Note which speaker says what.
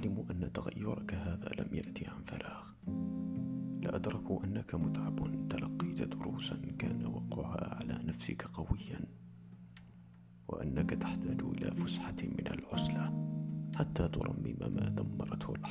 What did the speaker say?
Speaker 1: علموا أن تغيرك هذا لم يأتي عن فراغ. لأدركوا أنك متعب. تلقيت دروسا كان وقعها على نفسك قويا. وأنك تحتاج إلى فسحة من العزلة حتى ترمم ما دمرته الحياة.